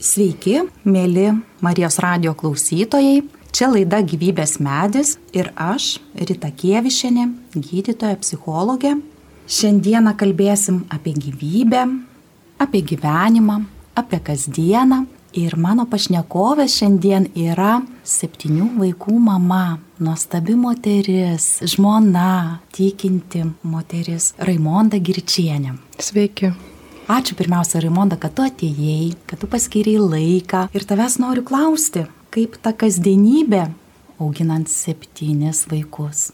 Sveiki, mėly Marijos radio klausytojai. Čia laida Gyvybės medis ir aš, Rita Kievišinė, gydytoja, psichologė. Šiandieną kalbėsim apie gyvybę, apie gyvenimą, apie kasdieną. Ir mano pašnekovė šiandien yra septynių vaikų mama, nuostabi moteris, žmona, tikinti moteris Raimonda Girčienė. Sveiki. Ačiū pirmiausia, Raimonda, kad tu atėjai, kad tu paskiriai laiką ir tavęs noriu klausti, kaip ta kasdienybė auginant septynis vaikus.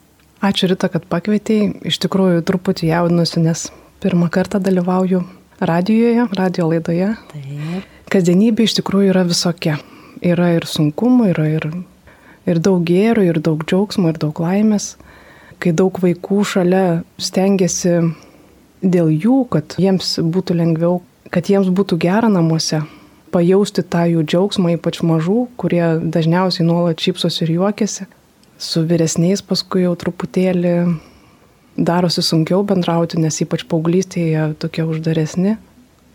Ačiū Rita, kad pakvietėjai. Iš tikrųjų truputį jaudinusi, nes pirmą kartą dalyvauju radijoje, radio laidoje. Taip. Kasdienybė iš tikrųjų yra visokia. Yra ir sunkumų, yra ir, ir daug gėrų, ir daug džiaugsmo, ir daug laimės. Kai daug vaikų šalia stengiasi dėl jų, kad jiems būtų lengviau, kad jiems būtų gera namuose, pajausti tą jų džiaugsmą, ypač mažų, kurie dažniausiai nuolat šypsos ir juokiasi. Su vyresniais paskui jau truputėlį darosi sunkiau bendrauti, nes ypač paauglystėje tokie uždaresni.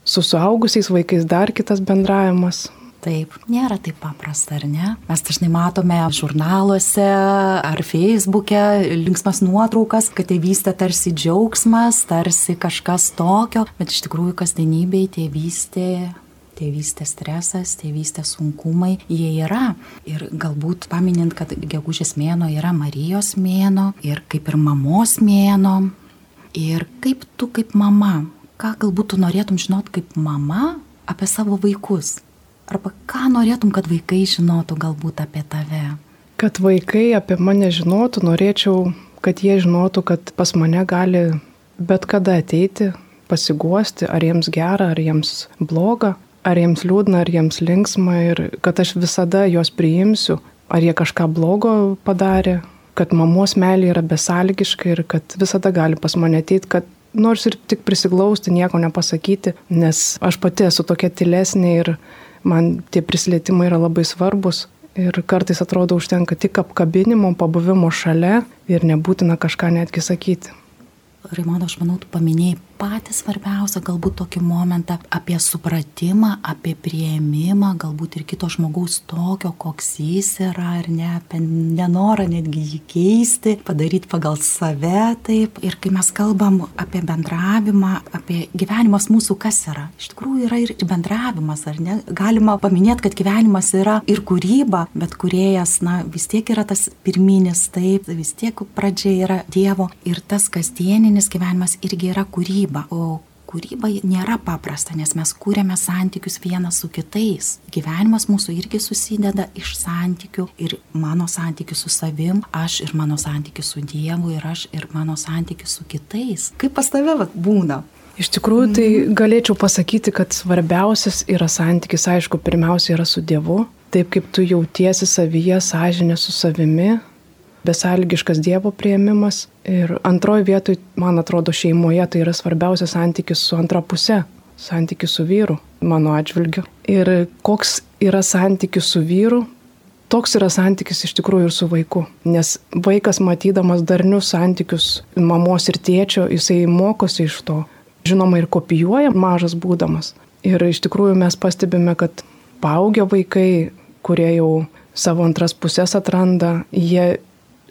Su suaugusiais vaikais dar kitas bendravimas, Taip, nėra taip paprasta, ar ne? Mes dažnai matome žurnaluose ar feisbuke linksmas nuotraukas, kad tėvystė tarsi džiaugsmas, tarsi kažkas tokio, bet iš tikrųjų kasdienybėje tėvystė tėvystės stresas, tėvystės sunkumai, jie yra. Ir galbūt paminint, kad gegužės mėno yra Marijos mėno ir kaip ir mamos mėno. Ir kaip tu kaip mama, ką galbūt tu norėtum žinot kaip mama apie savo vaikus? Arba ką norėtum, kad vaikai žinotų galbūt apie tave? Kad vaikai apie mane žinotų, norėčiau, kad jie žinotų, kad pas mane gali bet kada ateiti, pasiguosti, ar jiems gera, ar jiems bloga, ar jiems liūdna, ar jiems linksma ir kad aš visada juos priimsiu, ar jie kažką blogo padarė, kad mamos meilė yra besąlygiška ir kad visada gali pas mane ateiti, kad nors ir tik prisiglausti, nieko nepasakyti, nes aš pati esu tokia tylesnė ir man tie prisilietimai yra labai svarbus. Ir kartais atrodo užtenka tik apkabinimo, pabuvimo šalia ir nebūtina kažką netgi sakyti. Raimono, aš manau, tu paminėjai patį svarbiausią galbūt tokį momentą apie supratimą, apie prieimimą, galbūt ir kito žmogaus tokio, koks jis yra, ar ne, apie nenorą netgi jį keisti, padaryti pagal save taip. Ir kai mes kalbam apie bendravimą, apie gyvenimas mūsų, kas yra. Iš tikrųjų yra ir bendravimas, ar ne? Galima paminėti, kad gyvenimas yra ir kūryba, bet kuriejas, na, vis tiek yra tas pirminis, taip, vis tiek pradžia yra Dievo ir tas kasdieninis gyvenimas irgi yra kūryba kūryba, o kūryba nėra paprasta, nes mes kūrėme santykius vienas su kitais. Gyvenimas mūsų irgi susideda iš santykių ir mano santykių su savim, aš ir mano santykių su Dievu ir aš ir mano santykių su kitais. Kaip pas tave vat, būna? Iš tikrųjų, tai galėčiau pasakyti, kad svarbiausias yra santykis, aišku, pirmiausia yra su Dievu. Taip kaip tu jautiesi savyje, sąžinė su savimi, besalgiškas Dievo prieimimas. Ir antroji vietoj, man atrodo, šeimoje tai yra svarbiausias santykis su antra pusė, santykis su vyru, mano atžvilgiu. Ir koks yra santykis su vyru, toks yra santykis iš tikrųjų ir su vaiku. Nes vaikas matydamas darnius santykius mamos ir tėčio, jisai mokosi iš to. Žinoma, ir kopijuoja mažas būdamas. Ir iš tikrųjų mes pastebime, kad paaugę vaikai, kurie jau savo antras pusės atranda, jie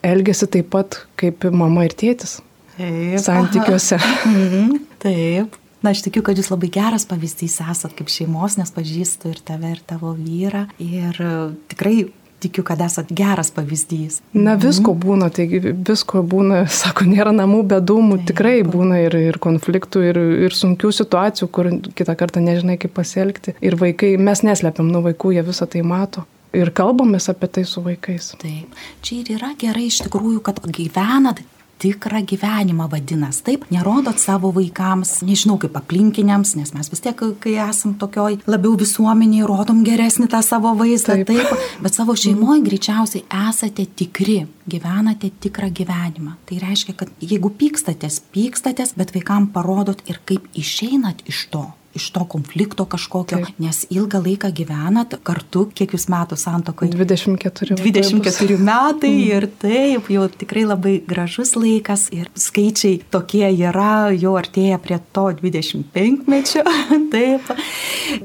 elgesi taip pat kaip mama ir tėtis. Taip. Santykiuose. Mhm. Taip. Na, aš tikiu, kad jūs labai geras pavyzdys esat kaip šeimos, nes pažįstu ir tave, ir tavo vyrą. Ir e, tikrai tikiu, kad esat geras pavyzdys. Na, visko mhm. būna, taigi visko būna, sako, nėra namų be dūmų, Taip. tikrai būna ir, ir konfliktų, ir, ir sunkių situacijų, kur kitą kartą nežinai, kaip pasielgti. Ir vaikai, mes neslepiam nuo vaikų, jie visą tai mato ir kalbamės apie tai su vaikais. Taip, čia ir yra gerai iš tikrųjų, kad gyvenat tikrą gyvenimą vadinas. Taip, nerodot savo vaikams, nežinau kaip aplinkiniams, nes mes vis tiek, kai esam tokioj labiau visuomeniai, rodom geresnį tą savo vaizdą, taip, taip bet savo šeimoje greičiausiai esate tikri, gyvenate tikrą gyvenimą. Tai reiškia, kad jeigu pykstatės, pykstatės, bet vaikam parodot ir kaip išeinat iš to iš to konflikto kažkokio, Taip. nes ilgą laiką gyvenat kartu, kiek jūs metų santokoje? 24. 24 metai mm. ir taip, jau tikrai labai gražus laikas ir skaičiai tokie yra, jau artėja prie to 25 mečio. taip.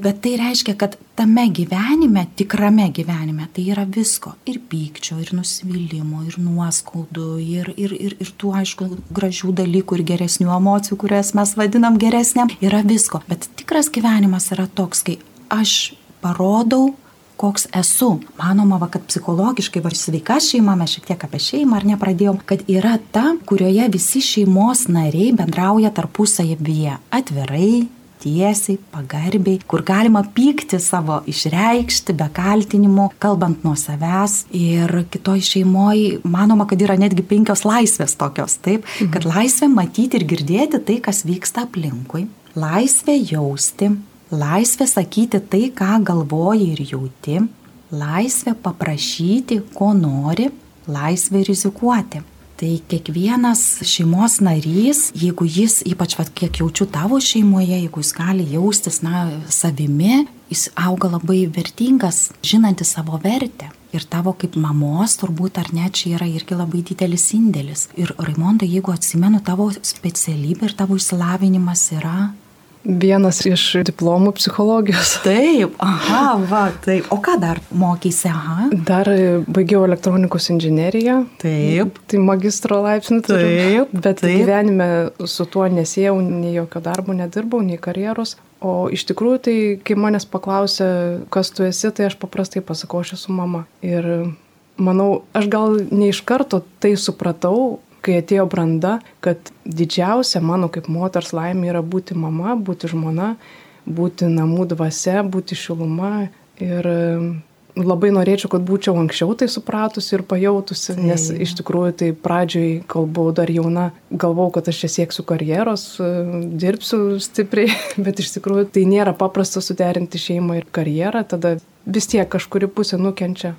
Bet tai reiškia, kad tame gyvenime, tikrame gyvenime, tai yra visko. Ir pykčio, ir nusivylimų, ir nuoskaudų, ir, ir, ir, ir tų, aišku, gražių dalykų, ir geresnių emocijų, kurias mes vadinam geresniam. Yra visko. Bet tikras gyvenimas yra toks, kai aš parodau koks esu. Manoma, va, kad psichologiškai va sveika šeima, mes šiek tiek apie šeimą ar nepradėjom, kad yra ta, kurioje visi šeimos nariai bendrauja tarpusavyje atvirai, tiesiai, pagarbiai, kur galima pykti savo išreikšti be kaltinimų, kalbant nuo savęs. Ir kitoj šeimoje manoma, kad yra netgi penkios laisvės tokios, taip, mhm. kad laisvė matyti ir girdėti tai, kas vyksta aplinkui, laisvė jausti, laisvė sakyti tai, ką galvoji ir jauti, laisvė paprašyti, ko nori, laisvė rizikuoti. Tai kiekvienas šeimos narys, jeigu jis, ypač vat, kiek jaučiu tavo šeimoje, jeigu jis gali jaustis, na, savimi, jis auga labai vertingas, žinantis savo vertę. Ir tavo kaip mamos turbūt ar ne čia yra irgi labai didelis indėlis. Ir Raimonda, jeigu atsimenu, tavo specialybė ir tavo išsilavinimas yra Vienas iš diplomų psichologijos. Taip, aha, va, taip. O ką dar mokysi, aha? Dar baigiau elektronikos inžineriją. Taip. Tai magistro laipsnį turiu. Taip. Bet taip. gyvenime su tuo nesėjau, nei jokio darbo nedirbau, nei karjeros. O iš tikrųjų, tai kai manęs paklausė, kas tu esi, tai aš paprastai pasakau, aš esu mama. Ir manau, aš gal ne iš karto tai supratau, kai atėjo branda, kad didžiausia mano kaip moters laimė yra būti mama, būti žmona, būti namų dvasia, būti šiluma. Ir mm, labai norėčiau, kad būčiau anksčiau tai supratusi ir pajautusi, tai. nes iš tikrųjų tai pradžioj, kol buvau dar jauna, galvau, kad aš čia sieksiu karjeros, dirbsiu stipriai, bet iš tikrųjų tai nėra paprasta suderinti šeimą ir karjerą, tada vis tiek kažkuri pusė nukenčia.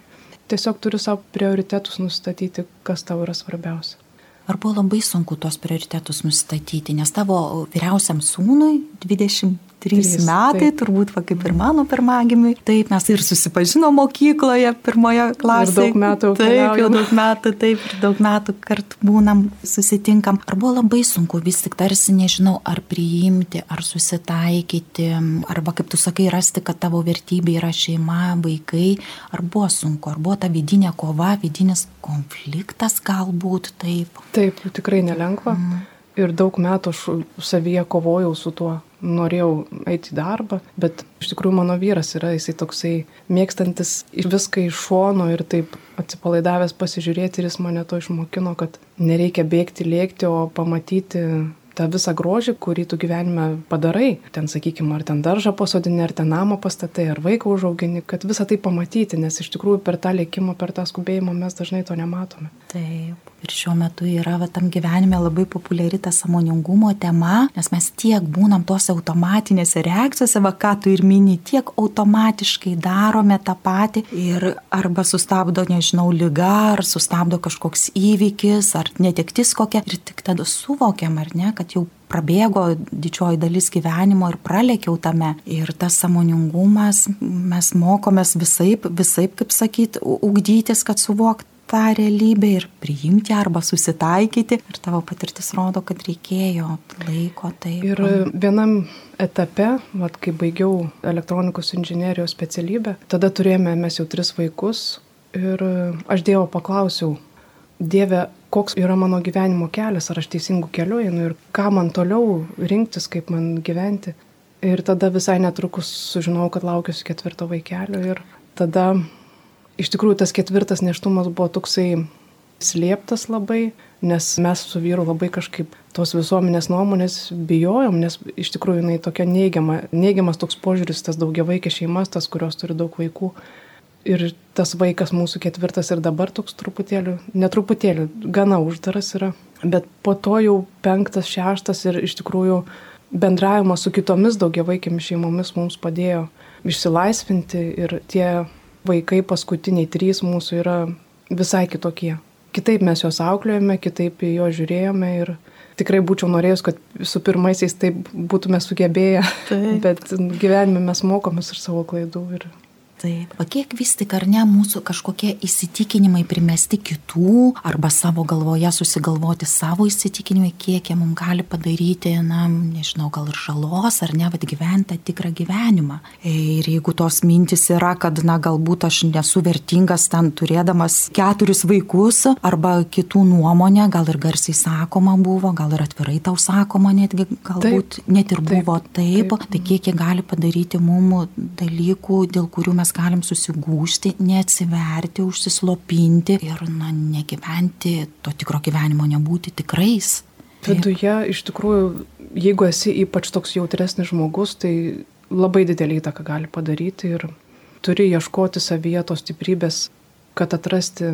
Tiesiog turiu savo prioritetus nustatyti, kas tau yra svarbiausia ar buvo labai sunku tuos prioritetus nustatyti, nes tavo vyriausiam sūnui 20 trys metai, taip. turbūt va, kaip ir mano pirmagimiui. Taip, mes ir susipažinom mokykloje, pirmoje klasėje. Ir daug metų. Taip, jau daug metų, taip, ir daug metų kart būnam, susitinkam. Ar buvo labai sunku vis tik tarsi, nežinau, ar priimti, ar susitaikyti, arba kaip tu sakai, rasti, kad tavo vertybė yra šeima, vaikai. Ar buvo sunku, ar buvo ta vidinė kova, vidinis konfliktas galbūt taip? Taip, tikrai nelengva. Mm. Ir daug metų aš savyje kovojau su tuo norėjau eiti į darbą, bet iš tikrųjų mano vyras yra, jisai toksai mėgstantis viską iš šono ir taip atsipalaidavęs pasižiūrėti ir jis mane to išmokino, kad nereikia bėgti, lėkti, o pamatyti tą visą grožį, kurį tu gyvenime padarai. Ten, sakykime, ar ten daržą pasodini, ar ten namą pastatai, ar vaiką užaugini, kad visą tai pamatyti, nes iš tikrųjų per tą lėkimą, per tą skubėjimą mes dažnai to nematome. Taip. Ir šiuo metu yra va, tam gyvenime labai populiari ta samoningumo tema, nes mes tiek būnam tos automatinėse reakcijose, va ką tu ir mini, tiek automatiškai darome tą patį ir arba sustabdo, nežinau, lyga, ar sustabdo kažkoks įvykis, ar netektis kokia. Ir tik tada suvokiam, ar ne, kad jau prabėgo didžioji dalis gyvenimo ir pralėkiau tame. Ir tas samoningumas, mes mokomės visai, visai, kaip sakyt, ugdytis, kad suvokt tą realybę ir priimti arba susitaikyti. Ir tavo patirtis rodo, kad reikėjo laiko taip. Ir vienam etape, vat, kai baigiau elektronikos inžinierijos specialybę, tada turėjome mes jau tris vaikus ir aš Dievo paklausiau, Dieve, koks yra mano gyvenimo kelias, ar aš teisingų keliu einu ir ką man toliau rinktis, kaip man gyventi. Ir tada visai netrukus sužinojau, kad laukiuosi ketvirto vaikelio ir tada Iš tikrųjų, tas ketvirtas neštumas buvo toksai slėptas labai, nes mes su vyru labai kažkaip tos visuomenės nuomonės bijojom, nes iš tikrųjų jinai tokia neigiama, neigiamas toks požiūris, tas daugiavaikės šeimas, tas, kurios turi daug vaikų. Ir tas vaikas mūsų ketvirtas ir dabar toks truputėlį, netruputėlį, gana uždaras yra. Bet po to jau penktas, šeštas ir iš tikrųjų bendravimas su kitomis daugiavaikėmis šeimomis mums padėjo išsilaisvinti ir tie vaikai paskutiniai trys mūsų yra visai kitokie. Kitaip mes juos auklėjome, kitaip į juos žiūrėjome ir tikrai būčiau norėjus, kad su pirmaisiais taip būtume sugebėję, taip. bet gyvenime mes mokomės iš savo klaidų ir Taip. O kiek vis tik ar ne mūsų kažkokie įsitikinimai primesti kitų arba savo galvoje susigalvoti savo įsitikinimai, kiek jie mums gali padaryti, na, nežinau, gal ir žalos ar ne, vad gyventi tikrą gyvenimą. Ir jeigu tos mintis yra, kad, na, galbūt aš nesu vertingas ten turėdamas keturis vaikus arba kitų nuomonę, gal ir garsiai sakoma buvo, gal ir atvirai tau sakoma netgi, galbūt taip, net ir buvo taip, taip, taip, tai kiek jie gali padaryti mums dalykų, dėl kurių mes mes galim susigūšti, neatsiverti, užsislopinti ir na, negyventi to tikro gyvenimo, nebūti tikrais. Viduje iš tikrųjų, jeigu esi ypač toks jautresnis žmogus, tai labai didelį įtaką gali padaryti ir turi ieškoti savyje tos stiprybės, kad atrasti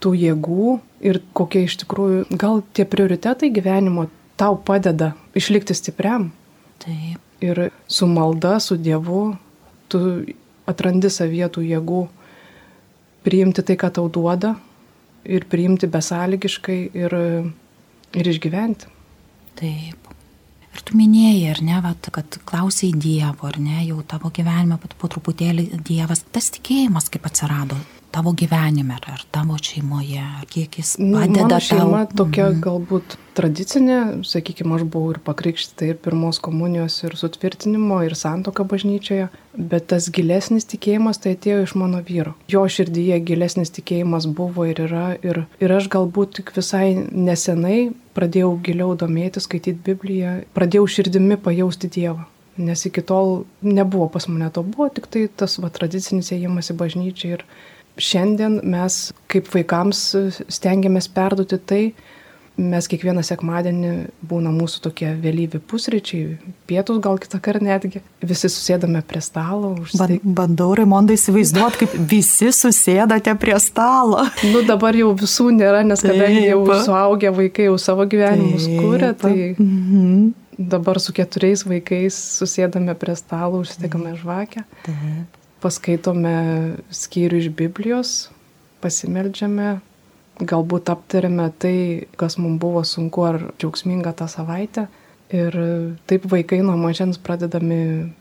tų jėgų ir kokie iš tikrųjų, gal tie prioritetai gyvenimo tau padeda išlikti stipriam. Taip. Ir su malda, su Dievu, tu atrandi savietų jėgų priimti tai, ką tau duoda ir priimti besąlygiškai ir, ir išgyventi. Taip. Ir tu minėjai, ar ne, vat, kad klausai Dievo, ar ne, jau tavo gyvenime po truputėlį Dievas, tas tikėjimas kaip atsirado tavo gyvenime ar, tavo šeimoje, kiek jis padeda Mano šeima tau. tokia mm. galbūt tradicinė, sakykime, aš buvau ir pakrikštyta ir pirmos komunijos, ir sutvirtinimo, ir santoka bažnyčioje, bet tas gilesnis tikėjimas tai atėjo iš mano vyro. Jo širdyje gilesnis tikėjimas buvo ir yra, ir, ir aš galbūt tik visai nesenai pradėjau giliau domėtis, skaityti Bibliją, pradėjau širdimi pajausti Dievą. Nes iki tol nebuvo pas mane to, buvo tik tai tas va, tradicinis ėjimas į bažnyčią ir, šiandien mes kaip vaikams stengiamės perduoti tai, mes kiekvieną sekmadienį būna mūsų tokie vėlyvi pusryčiai, pietus gal kitą kartą netgi, visi susėdame prie stalo. Užstai... Bandau, Raimondai, įsivaizduoti, kaip visi susėdate prie stalo. Nu dabar jau visų nėra, nes kadangi jau suaugę vaikai jau savo gyvenimus kūrė, tai mhm. dabar su keturiais vaikais susėdame prie stalo, užsidegame žvakę. Taip paskaitome skyrių iš Biblijos, pasimeldžiame, galbūt aptarėme tai, kas mums buvo sunku ar džiaugsminga tą savaitę. Ir taip vaikai nuo mažens pradedami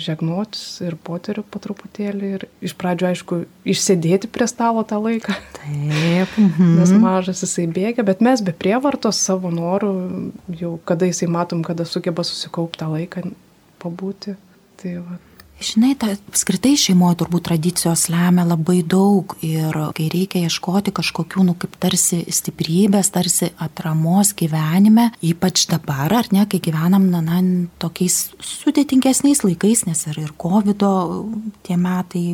žegnotis ir poterių po truputėlį. Ir iš pradžio, aišku, išsėdėti prie stalo tą laiką. Taip. Mhm. Nes mažas jisai bėga, bet mes be prievartos savo norų, jau kada jisai matom, kada sugeba susikaupti tą laiką pabūti. Tai va, Žinai, ta, apskritai šeimoje turbūt tradicijos lemia labai daug ir kai reikia ieškoti kažkokių, nu, kaip tarsi stiprybės, tarsi atramos gyvenime, ypač dabar, ar ne, kai gyvenam, na, na tokiais sudėtingesniais laikais, nes ir, ir COVID tie metai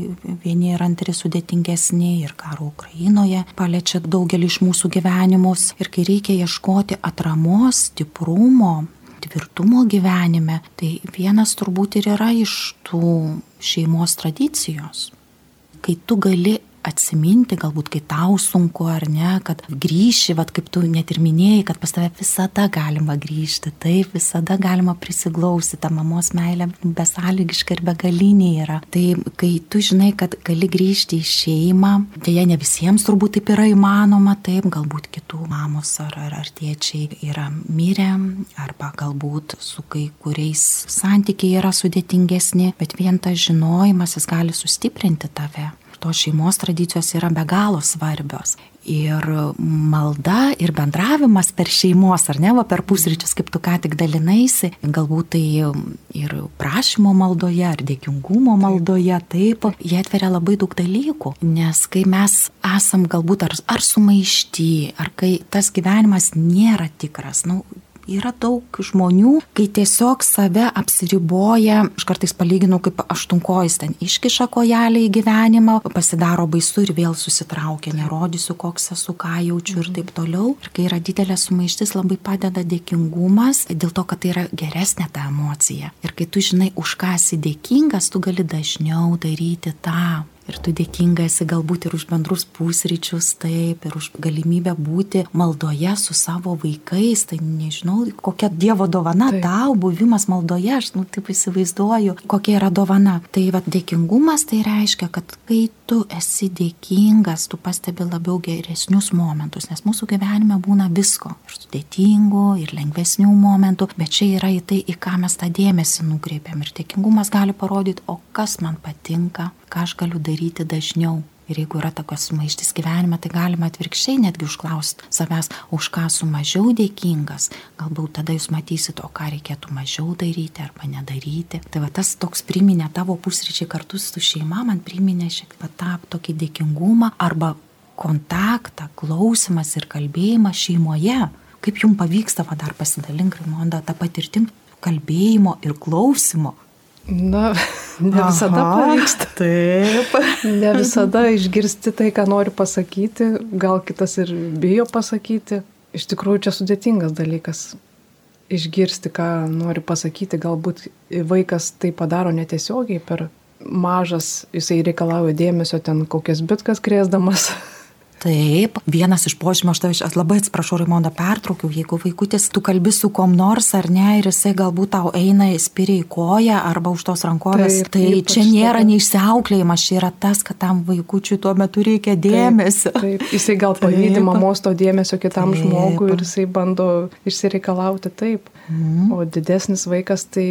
vieni ir antri sudėtingesni, ir karo Ukrainoje paliečia daugelį iš mūsų gyvenimus, ir kai reikia ieškoti atramos, stiprumo, tvirtumo gyvenime, tai vienas turbūt ir yra iš tų šeimos tradicijos. Kai tu gali atsiminti, galbūt kai tau sunku ar ne, kad grįši, vad kaip tu net ir minėjai, kad pas tave visada galima grįžti, taip, visada galima prisiglausti, ta mamos meilė besąlygiška ir begalinė yra. Tai kai tu žinai, kad gali grįžti į šeimą, dėja ne visiems turbūt taip yra įmanoma, taip, galbūt kitų mamos ar, ar, ar tėčiai yra mirę, arba galbūt su kai kuriais santykiai yra sudėtingesni, bet vien tas žinojimas jis gali sustiprinti tave tos šeimos tradicijos yra be galo svarbios. Ir malda ir bendravimas per šeimos, ar ne, va per pusryčius, kaip tu ką tik dalinaisi, galbūt tai ir prašymo maldoje, ar dėkingumo maldoje, taip, jie atveria labai daug dalykų. Nes kai mes esam galbūt ar, ar sumaišti, ar kai tas gyvenimas nėra tikras, nu, Yra daug žmonių, kai tiesiog save apsiriboja, aš kartais palyginu kaip aštunkojais ten iškiša kojelį į gyvenimą, pasidaro baisu ir vėl susitraukia, nerodysiu, koks esu, ką jaučiu ir taip toliau. Ir kai yra didelė sumaištis, labai padeda dėkingumas, dėl to, kad tai yra geresnė ta emocija. Ir kai tu žinai, už ką esi dėkingas, tu gali dažniau daryti tą ir tu dėkinga esi galbūt ir už bendrus pusryčius, taip, ir už galimybę būti maldoje su savo vaikais, tai nežinau, kokia Dievo dovana taip. tau, buvimas maldoje, aš nu, taip įsivaizduoju, kokia yra dovana. Tai vad dėkingumas tai reiškia, kad kai tu esi dėkingas, tu pastebi labiau geresnius momentus, nes mūsų gyvenime būna visko, ir sudėtingų, ir lengvesnių momentų, bet čia yra į tai, į ką mes tą dėmesį nukreipiam. Ir dėkingumas gali parodyti, o kas man patinka, ką aš galiu daryti dažniau. Ir jeigu yra tokios maištis gyvenime, tai galima atvirkščiai netgi užklausti savęs, už ką esu mažiau dėkingas. Galbūt tada jūs matysite, o ką reikėtų mažiau daryti arba nedaryti. Tai va tas toks priminė tavo pusryčiai kartu su šeima, man priminė šiek tiek tą tokį dėkingumą arba kontaktą, klausimas ir kalbėjimas šeimoje. Kaip jums pavyksta, va dar pasidalink, Raimonda, tą patirtim kalbėjimo ir klausimo. Na, ne visada Aha, pavyksta. Taip. Ne visada išgirsti tai, ką noriu pasakyti, gal kitas ir bijo pasakyti. Iš tikrųjų, čia sudėtingas dalykas. Išgirsti, ką noriu pasakyti, galbūt vaikas tai padaro netiesiogiai per mažas, jisai reikalauja dėmesio ten kokias bitkas krėsdamas Taip, vienas iš požymio, aš aš labai atsiprašau, Raimonda, pertraukiau, jeigu vaikutis, tu kalbi su kom nors ar ne ir jisai galbūt tau eina įspiriai koją arba už tos rankovės, taip, tai taip, čia nėra neišsiauklėjimas, čia yra tas, kad tam vaikučiui tuo metu reikia dėmesio. Taip, taip. jisai gal pavydė mamos to dėmesio kitam taip. žmogui ir jisai bando išsireikalauti taip. Mm. O didesnis vaikas tai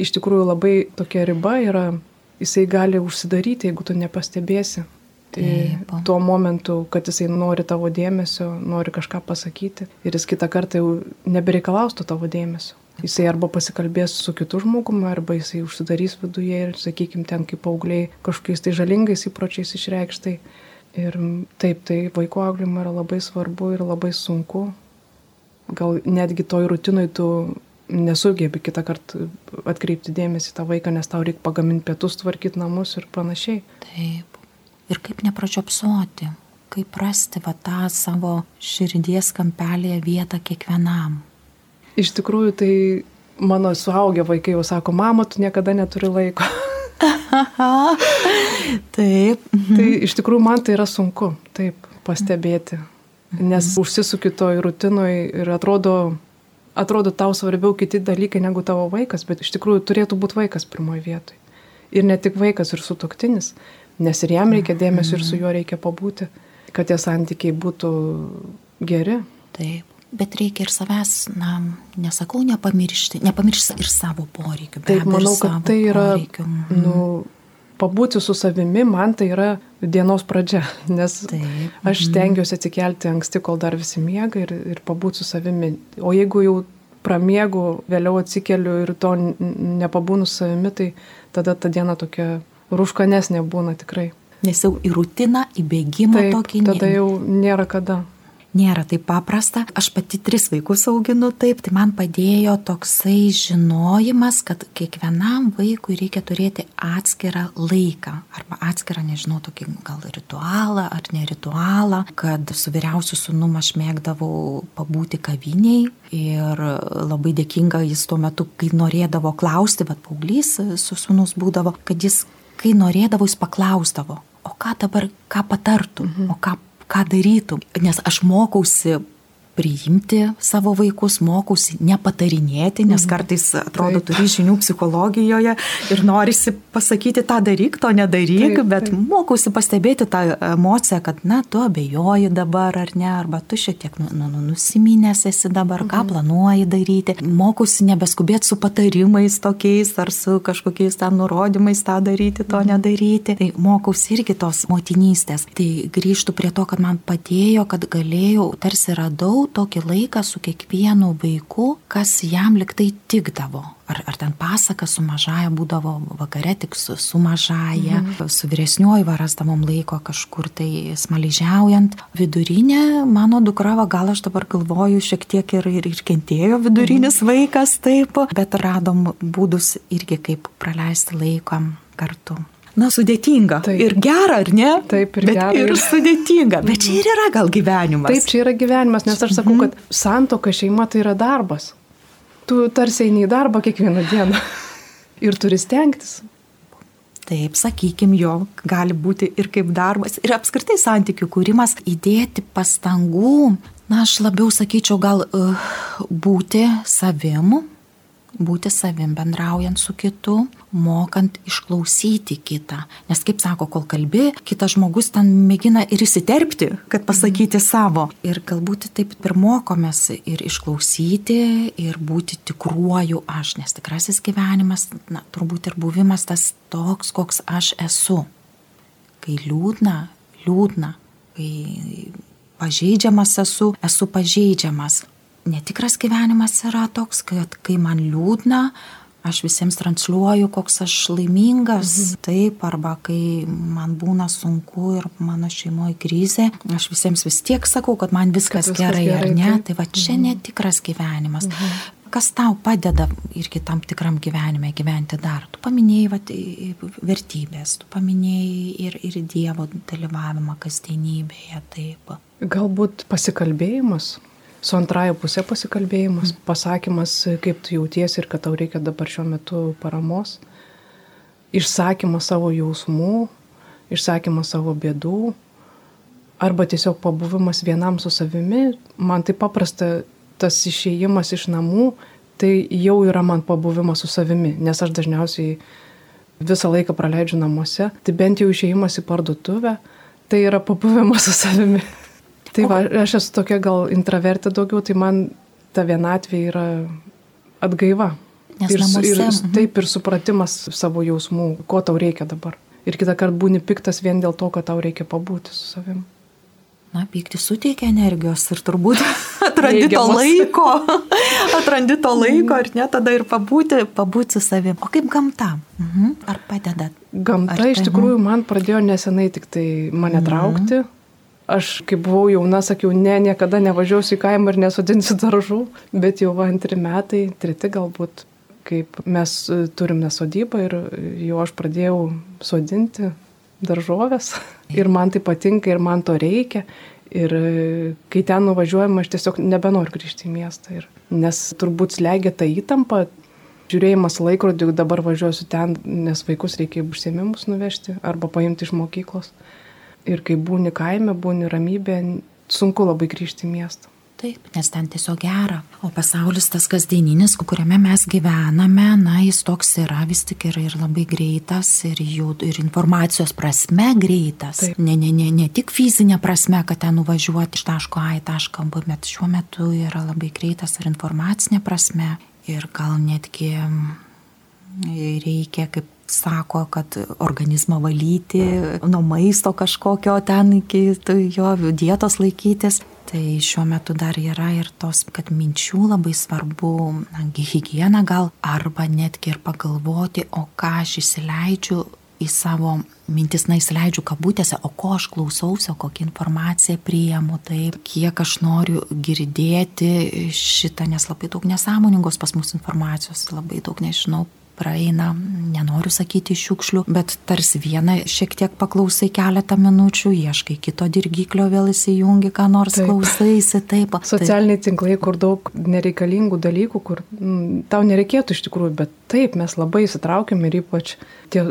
iš tikrųjų labai tokia riba yra, jisai gali užsidaryti, jeigu tu nepastebėsi. Taip. Tuo momentu, kad jisai nori tavo dėmesio, nori kažką pasakyti ir jis kitą kartą jau nebereikalaustų tavo dėmesio. Jisai arba pasikalbės su kitu žmogumi, arba jisai užsidarys viduje ir, sakykime, ten kaip augliai kažkokiais tai žalingais įpročiais išreikštai. Ir taip, tai vaiko auklimo yra labai svarbu ir labai sunku. Gal netgi toj rutinoj tu nesugebi kitą kartą atkreipti dėmesį tą vaiką, nes tau reikia pagaminti pietus, tvarkyti namus ir panašiai. Taip ir kaip nepračiopsoti, kaip rasti va tą savo širdies kampelėje vietą kiekvienam. Iš tikrųjų, tai mano suaugę vaikai jau sako, mama, tu niekada neturi laiko. taip. Mhm. Tai iš tikrųjų man tai yra sunku, taip, pastebėti. Nes mhm. užsisuki toj rutinoj ir atrodo, atrodo tau svarbiau kiti dalykai negu tavo vaikas, bet iš tikrųjų turėtų būti vaikas pirmoje vietoje. Ir ne tik vaikas, ir sutoktinis nes ir jam reikia dėmesio, ir su juo reikia pabūti, kad tie santykiai būtų geri. Taip. Bet reikia ir savęs, na, nesakau, nepamiršti, nepamiršti ir savo poreikių. Taip, manau, kad tai yra, poreikių. Mhm. nu, pabūti su savimi, man tai yra dienos pradžia, nes Taip. aš mhm. stengiuosi atsikelti anksti, kol dar visi miega ir, ir pabūti su savimi. O jeigu jau pramiegu, vėliau atsikeliu ir to nepabūnu savimi, tai tada ta diena tokia rūškanesnė būna tikrai. Nes jau į rutiną, į bėgimą Taip, tokį. Tada jau nėra kada nėra taip paprasta. Aš pati tris vaikus auginu taip, tai man padėjo toksai žinojimas, kad kiekvienam vaikui reikia turėti atskirą laiką arba atskirą, nežinau, tokį gal ritualą ar ne ritualą, kad su vyriausiu sunum aš mėgdavau pabūti kaviniai ir labai dėkinga jis tuo metu, kai norėdavo klausti, bet paauglys su sunus būdavo, kad jis, kai norėdavo, jis paklausdavo, o ką dabar, ką patartų, mhm. o ką ką darytum. Nes aš mokausi priimti savo vaikus, mokausi nepatarinėti, nes mhm. kartais atrodo taip. turi žinių psichologijoje ir norisi pasakyti tą daryk, to nedaryk, taip, bet taip. mokausi pastebėti tą emociją, kad na, tu abejoji dabar ar ne, arba tu šiek tiek nu, nu, nu nusiminęs esi dabar, mhm. ką planuoji daryti. Mokausi nebeskubėti su patarimais tokiais ar su kažkokiais ten nurodymais tą daryti, to mhm. nedaryti. Tai mokausi irgi tos motinystės. Tai grįžtų prie to, kad man padėjo, kad galėjau, tarsi radau tokį laiką su kiekvienu vaiku, kas jam liktai tikdavo. Ar, ar ten pasaka su mažaja būdavo vakare tik su, su mažaja, mhm. su vyresniuoju varastamom laiko kažkur tai smaližiaujant. Vidurinė, mano dukra, va, gal aš dabar galvoju, šiek tiek ir, ir, ir kentėjo vidurinis mhm. vaikas, taip, bet radom būdus irgi kaip praleisti laiką kartu na, sudėtinga. Taip. Ir gera, ar ne? Taip, ir bet gera. Ir sudėtinga. Bet čia ir yra gal gyvenimas. Taip, čia yra gyvenimas, nes aš sakau, mhm. kad santoka šeima tai yra darbas. Tu tarsi eini į darbą kiekvieną dieną ir turi stengtis. Taip, sakykim, jo gali būti ir kaip darbas, ir apskritai santykių kūrimas, įdėti pastangų, na, aš labiau sakyčiau, gal uh, būti savim, būti savim bendraujant su kitu, mokant išklausyti kitą. Nes kaip sako, kol kalbi, kitas žmogus ten mėgina ir įsiterpti, kad pasakyti savo. Ir galbūt taip ir mokomės ir išklausyti, ir būti tikruoju aš, nes tikrasis gyvenimas, na, turbūt ir buvimas tas toks, koks aš esu. kai liūdna, liūdna, kai pažeidžiamas esu, esu pažeidžiamas. Netikras gyvenimas yra toks, kad kai man liūdna, aš visiems transliuoju, koks aš laimingas, mhm. taip, arba kai man būna sunku ir mano šeimoje krizė, aš visiems vis tiek sakau, kad man viskas, kad viskas gerai, gerai, ar ne, taip. tai va čia mhm. netikras gyvenimas. Mhm kas tau padeda irgi tam tikram gyvenime gyventi dar. Tu paminėjai vat, vertybės, tu paminėjai ir, ir Dievo dalyvavimą kasdienybėje. Taip. Galbūt pasikalbėjimas, su antraja pusė pasikalbėjimas, mm. pasakymas, kaip tu jautiesi ir kad tau reikia dabar šiuo metu paramos, išsakymas savo jausmų, išsakymas savo bėdų, arba tiesiog pabuvimas vienam su savimi. Man tai paprasta tas išėjimas iš namų, tai jau yra man pabuvimas su savimi, nes aš dažniausiai visą laiką praleidžiu namuose, tai bent jau išėjimas į parduotuvę, tai yra pabuvimas su savimi. Tai va, aš esu tokia gal intravertė daugiau, tai man ta vienatvė yra atgaiva. Nes ir, namuose, ir mhm. taip ir supratimas savo jausmų, ko tau reikia dabar. Ir kitą kartą būni piktas vien dėl to, kad tau reikia pabūti su savimi na, pykti suteikia energijos ir turbūt atrandi to laiko, atrandi to laiko ir ne tada ir pabūti, pabūti su savimi. O kaip gamta? Mhm. Ar padeda? Gamta Ar iš tai, tikrųjų man pradėjo nesenai tik tai mane mhm. Aš, kai buvau jauna, sakiau, ne, niekada nevažiuosiu į kaimą ir nesodinsiu daržų, bet jau antri metai, treti galbūt, kaip mes e, turim nesodybą ir jau aš pradėjau sodinti daržovės ir man tai patinka ir man to reikia. Ir e, kai ten nuvažiuojama, aš tiesiog nebenoriu grįžti į miestą. Ir, nes turbūt slegia ta įtampa, žiūrėjimas laikrodį, dabar važiuosiu ten, nes vaikus reikia užsiemimus nuvežti arba paimti iš mokyklos. Ir kai būni kaime, būni ramybė, sunku labai grįžti į miestą. Taip, nes ten tiesiog gera. O pasaulis tas kasdieninis, kuriame mes gyvename, na, jis toks yra vis tik yra ir labai greitas, ir, jų, ir informacijos prasme greitas. Taip. Ne, ne, ne, ne tik fizinė prasme, kad ten nuvažiuoti iš taško A į tašką B, bet šiuo metu yra labai greitas ir informacinė prasme. Ir gal netgi reikia, kaip sako, kad organizmą valyti, nuo maisto kažkokio ten iki jo dietos laikytis. Tai šiuo metu dar yra ir tos, kad minčių labai svarbu, na, hygiena gal, arba netgi ir pagalvoti, o ką aš įsileidžiu į savo mintis, na, įsileidžiu kabutėse, o ko aš klausausi, o kokią informaciją priimu, taip, kiek aš noriu girdėti šitą, nes labai daug nesąmoningos pas mus informacijos, labai daug nežinau, praeina, nenoriu sakyti šiukšlių, bet tarsi vieną šiek tiek paklausai keletą minučių, ieškai kito dirgiklio, vėl įsijungi, ką nors taip. klausaisi, taip. Socialiniai tinklai, kur daug nereikalingų dalykų, kur m, mm, tau nereikėtų iš tikrųjų, bet taip, mes labai įsitraukiam ir ypač tie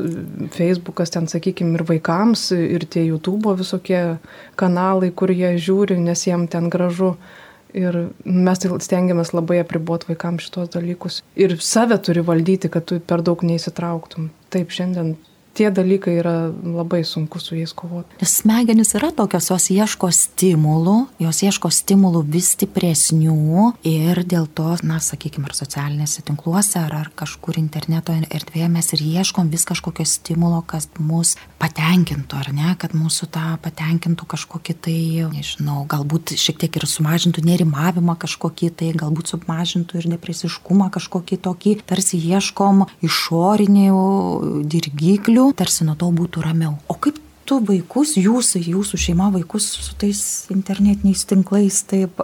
Facebookas ten, sakykime, ir vaikams, ir tie YouTube visokie kanalai, kur jie žiūri, nes jiem ten gražu. Ir mes tai stengiamės labai apriboti vaikams šitos dalykus. Ir save turi valdyti, kad tu per daug neįsitrauktum. Taip, šiandien tie dalykai yra labai sunku su jais kovoti. Nes smegenys yra tokios, jos ieško stimulų, jos ieško stimulų vis stipresnių ir dėl to, na, sakykime, ar socialinėse tinkluose, ar, ar kažkur interneto erdvėje mes ir ieškom vis kažkokio stimulo, kas mus patenkintų, ar ne, kad mūsų tą patenkintų kažkokį tai, nežinau, galbūt šiek tiek ir sumažintų nerimavimą kažkokį tai, galbūt sumažintų ir depresiškumą kažkokį tokį, tarsi ieškom išorinių dirgiklių ramiau, tarsi nuo to būtų ramiau. O kaip tu vaikus, jūsų, jūsų šeima vaikus su tais internetiniais tinklais taip.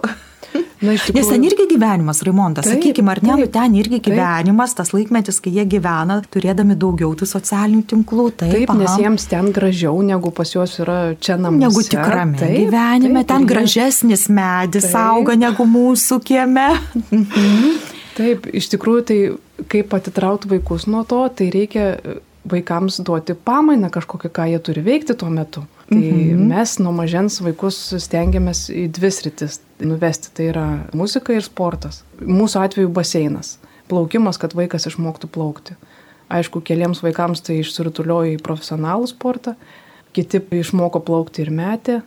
Na, tikrųjų, Nes ten irgi gyvenimas, Raimondas, sakykime, ar ne, nu, ten irgi gyvenimas, taip. tas laikmetis, kai jie gyvena, turėdami daugiau tų socialinių tinklų. Taip, taip nes jiems ten gražiau, negu pas juos yra čia namuose. Negu tikrame taip, gyvenime, taip, ten taip, gražesnis medis taip. auga negu mūsų kieme. taip, iš tikrųjų, tai kaip atitrauti vaikus nuo to, tai reikia vaikams duoti pamainą kažkokią, ką jie turi veikti tuo metu. Tai mhm. mes nuo mažens vaikus stengiamės į dvi sritis nuvesti. Tai yra muzika ir sportas. Mūsų atveju baseinas. Plaukimas, kad vaikas išmoktų plaukti. Aišku, keliems vaikams tai išsirutulioja į profesionalų sportą, kiti išmoko plaukti ir metė.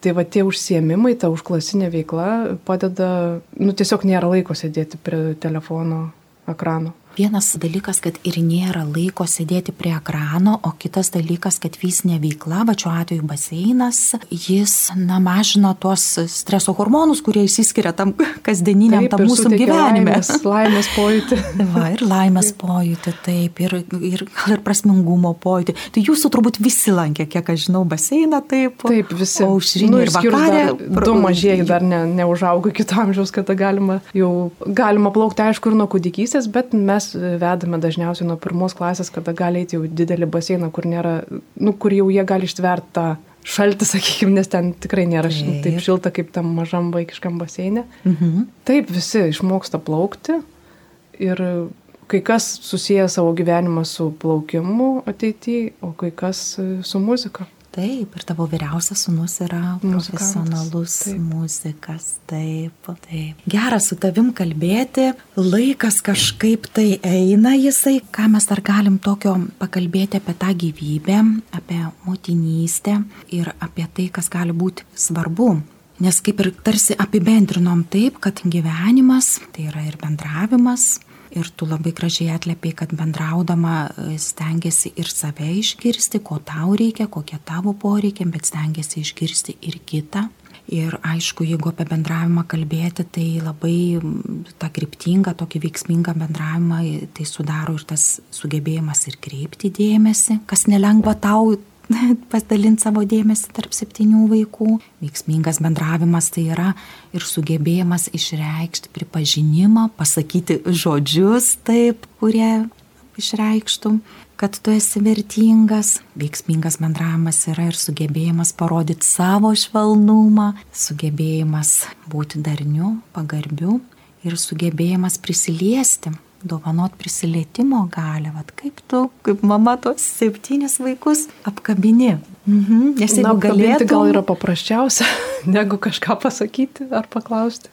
Tai va tie užsiemimai, ta užklasinė veikla padeda, nu tiesiog nėra laiko sėdėti prie telefono ekrano. Vienas dalykas, kad ir nėra laiko sėdėti prie ekrano, o kitas dalykas, kad fizinė veikla, va šiuo atveju baseinas, jis, na, mažina tuos streso hormonus, kurie įsiskiria tam kasdieniniam Taip, tam mūsų gyvenime. Laimės, laimės pojūtį. Va, ir laimės pojūtį, taip, ir, ir ir prasmingumo pojūtį. Tai jūsų turbūt visi lankė, kiek aš žinau, baseiną, taip. Taip, visi. O aušrinė Nu, ir vakarė. dar Du mažieji dar ne, neužaugo to amžiaus, kada galima jau galima plaukti, aišku, ir nuo kūdikystės, bet mes vedame dažniausiai nuo pirmos klasės, kada gali eiti jau didelį baseiną, kur, nėra, nu, kur jau jie gali ištverti tą šaltį, sakykime, nes ten tikrai nėra taip, Taip. taip šilta kaip tam mažam vaikiškam baseinė. Mhm. Taip, visi išmoksta plaukti ir kai kas susiję savo gyvenimą su plaukimu ateityje, o kai kas su muzika. Taip, ir tavo vyriausias sunus yra profesionalus taip. muzikas. Taip, taip. Gera su tavim kalbėti, laikas kažkaip tai eina jisai, ką mes dar galim tokio pakalbėti apie tą gyvybę, apie motinystę ir apie tai, kas gali būti svarbu. Nes kaip ir tarsi apibendrinom taip, kad gyvenimas tai yra ir bendravimas, Ir tu labai gražiai atlėpiai, kad bendraudama e, stengiasi ir save išgirsti, ko tau reikia, kokie tavo poreikiai, bet stengiasi išgirsti ir kitą. Ir aišku, jeigu apie bendravimą kalbėti, tai labai tą kryptingą, tokį veiksmingą bendravimą, tai sudaro ir tas sugebėjimas ir kreipti dėmesį, kas nelengva tau pasidalinti savo dėmesį tarp septynių vaikų. Veiksmingas bendravimas tai yra ir sugebėjimas išreikšti pripažinimą, pasakyti žodžius taip, kurie išreikštų, kad tu esi vertingas. Veiksmingas bendravimas yra ir sugebėjimas parodyti savo švelnumą, sugebėjimas būti darniu, pagarbiu ir sugebėjimas prisiliesti dovanot prisilietimo galę, vad kaip tu, kaip mama tos septynis vaikus apkabini. Mhm. Nes jeigu galėtum... gal yra paprasčiausia, negu kažką pasakyti ar paklausti.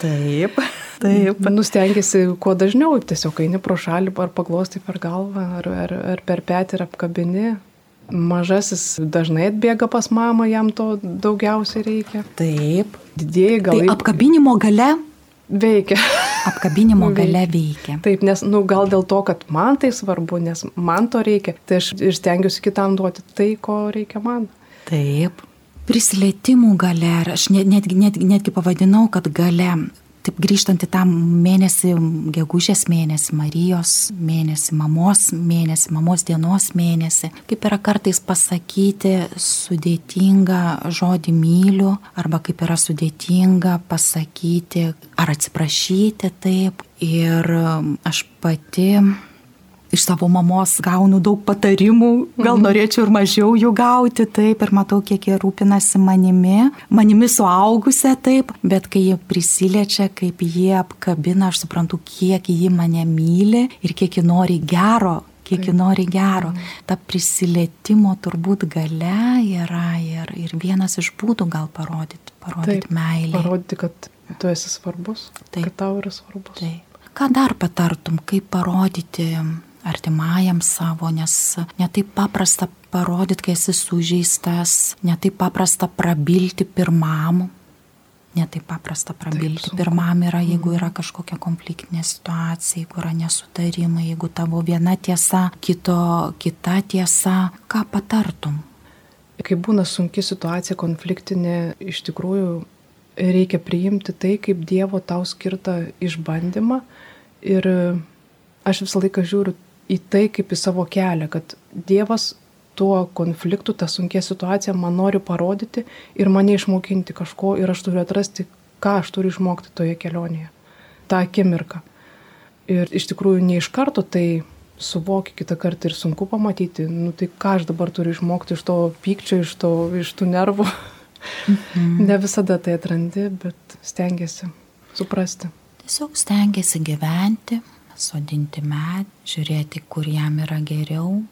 Taip, taip. Nustengiasi kuo dažniau, tiesiog eini pro šalį ar paglosti per galvą, ar, ar, ar per petį ir apkabini. Mažasis dažnai atbėga pas mamą, jam to daugiausiai reikia. Taip. Didieji gal Tai apkabinimo gale, veikia. apkabinimo gale veikia. Taip, nes, nu, gal dėl to, kad man tai svarbu, nes man to reikia, tai aš ir stengiuosi kitam duoti tai, ko reikia man. Taip. Prisilietimų gale, aš net, netgi, netgi, netgi pavadinau, kad gale, taip grįžtant į tą mėnesį, gegužės mėnesį, Marijos mėnesį, mamos mėnesį, mamos dienos mėnesį, kaip yra kartais pasakyti sudėtingą žodį myliu, arba kaip yra sudėtinga pasakyti ar atsiprašyti taip. Ir aš pati iš savo mamos gaunu daug patarimų, gal norėčiau ir mažiau jų gauti, taip, ir matau, kiek jie rūpinasi manimi, manimi suaugusią, taip, bet kai jie prisiliečia, kaip jie apkabina, aš suprantu, kiek jie mane myli ir kiek jie nori gero. Kiek jie nori gero. Ta prisilietimo turbūt gale yra ir, ir vienas iš būdų gal parodyti, parodyti meilę. Parodyti, kad tu esi svarbus, Taip. kad tau yra svarbus. Taip. Ką dar patartum, kaip parodyti artimajam savo, nes netaip paprasta parodyti, kai esi sužeistas, netaip paprasta prabilti pirmam, netaip paprasta prabilti sunku. pirmam yra, jeigu yra kažkokia konfliktinė situacija, jeigu yra nesutarimai, jeigu tavo viena tiesa, kito kita tiesa, ką patartum? Kai būna sunki situacija, konfliktinė, iš tikrųjų reikia priimti tai kaip Dievo tau skirtą išbandymą. Ir aš visą laiką žiūriu į tai kaip į savo kelią, kad Dievas tuo konfliktu, tą sunkia situacija man nori parodyti ir mane išmokinti kažko ir aš turiu atrasti, ką aš turiu išmokti toje kelionėje. Ta akimirka. Ir iš tikrųjų ne iš karto tai suvoki kitą kartą ir sunku pamatyti, nu tai ką aš dabar turiu išmokti iš to pykčio, iš, to, iš tų nervų. Mhm. Ne visada tai atrandi, bet stengiasi suprasti. Tiesiog stengiasi gyventi, sodinti medį, žiūrėti, kur jam yra geriau,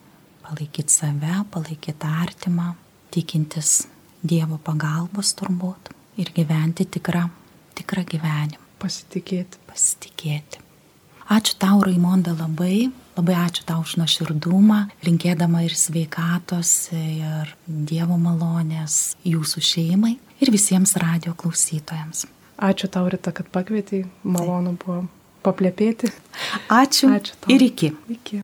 palaikyti save, palaikyti artimą, tikintis Dievo pagalbos turbūt ir gyventi tikrą, tikrą gyvenimą, Pasitikėti. pasitikėti. Ačiū tau, Raimonda, labai, labai ačiū tau už nuoširdumą, linkėdama ir sveikatos, ir Dievo malonės jūsų šeimai ir visiems radio klausytojams. Ačiū tau, Rita, kad pakvietei. Malonu buvo paplepėti. Ačiū. Ačiū tau. Ir iki. Iki.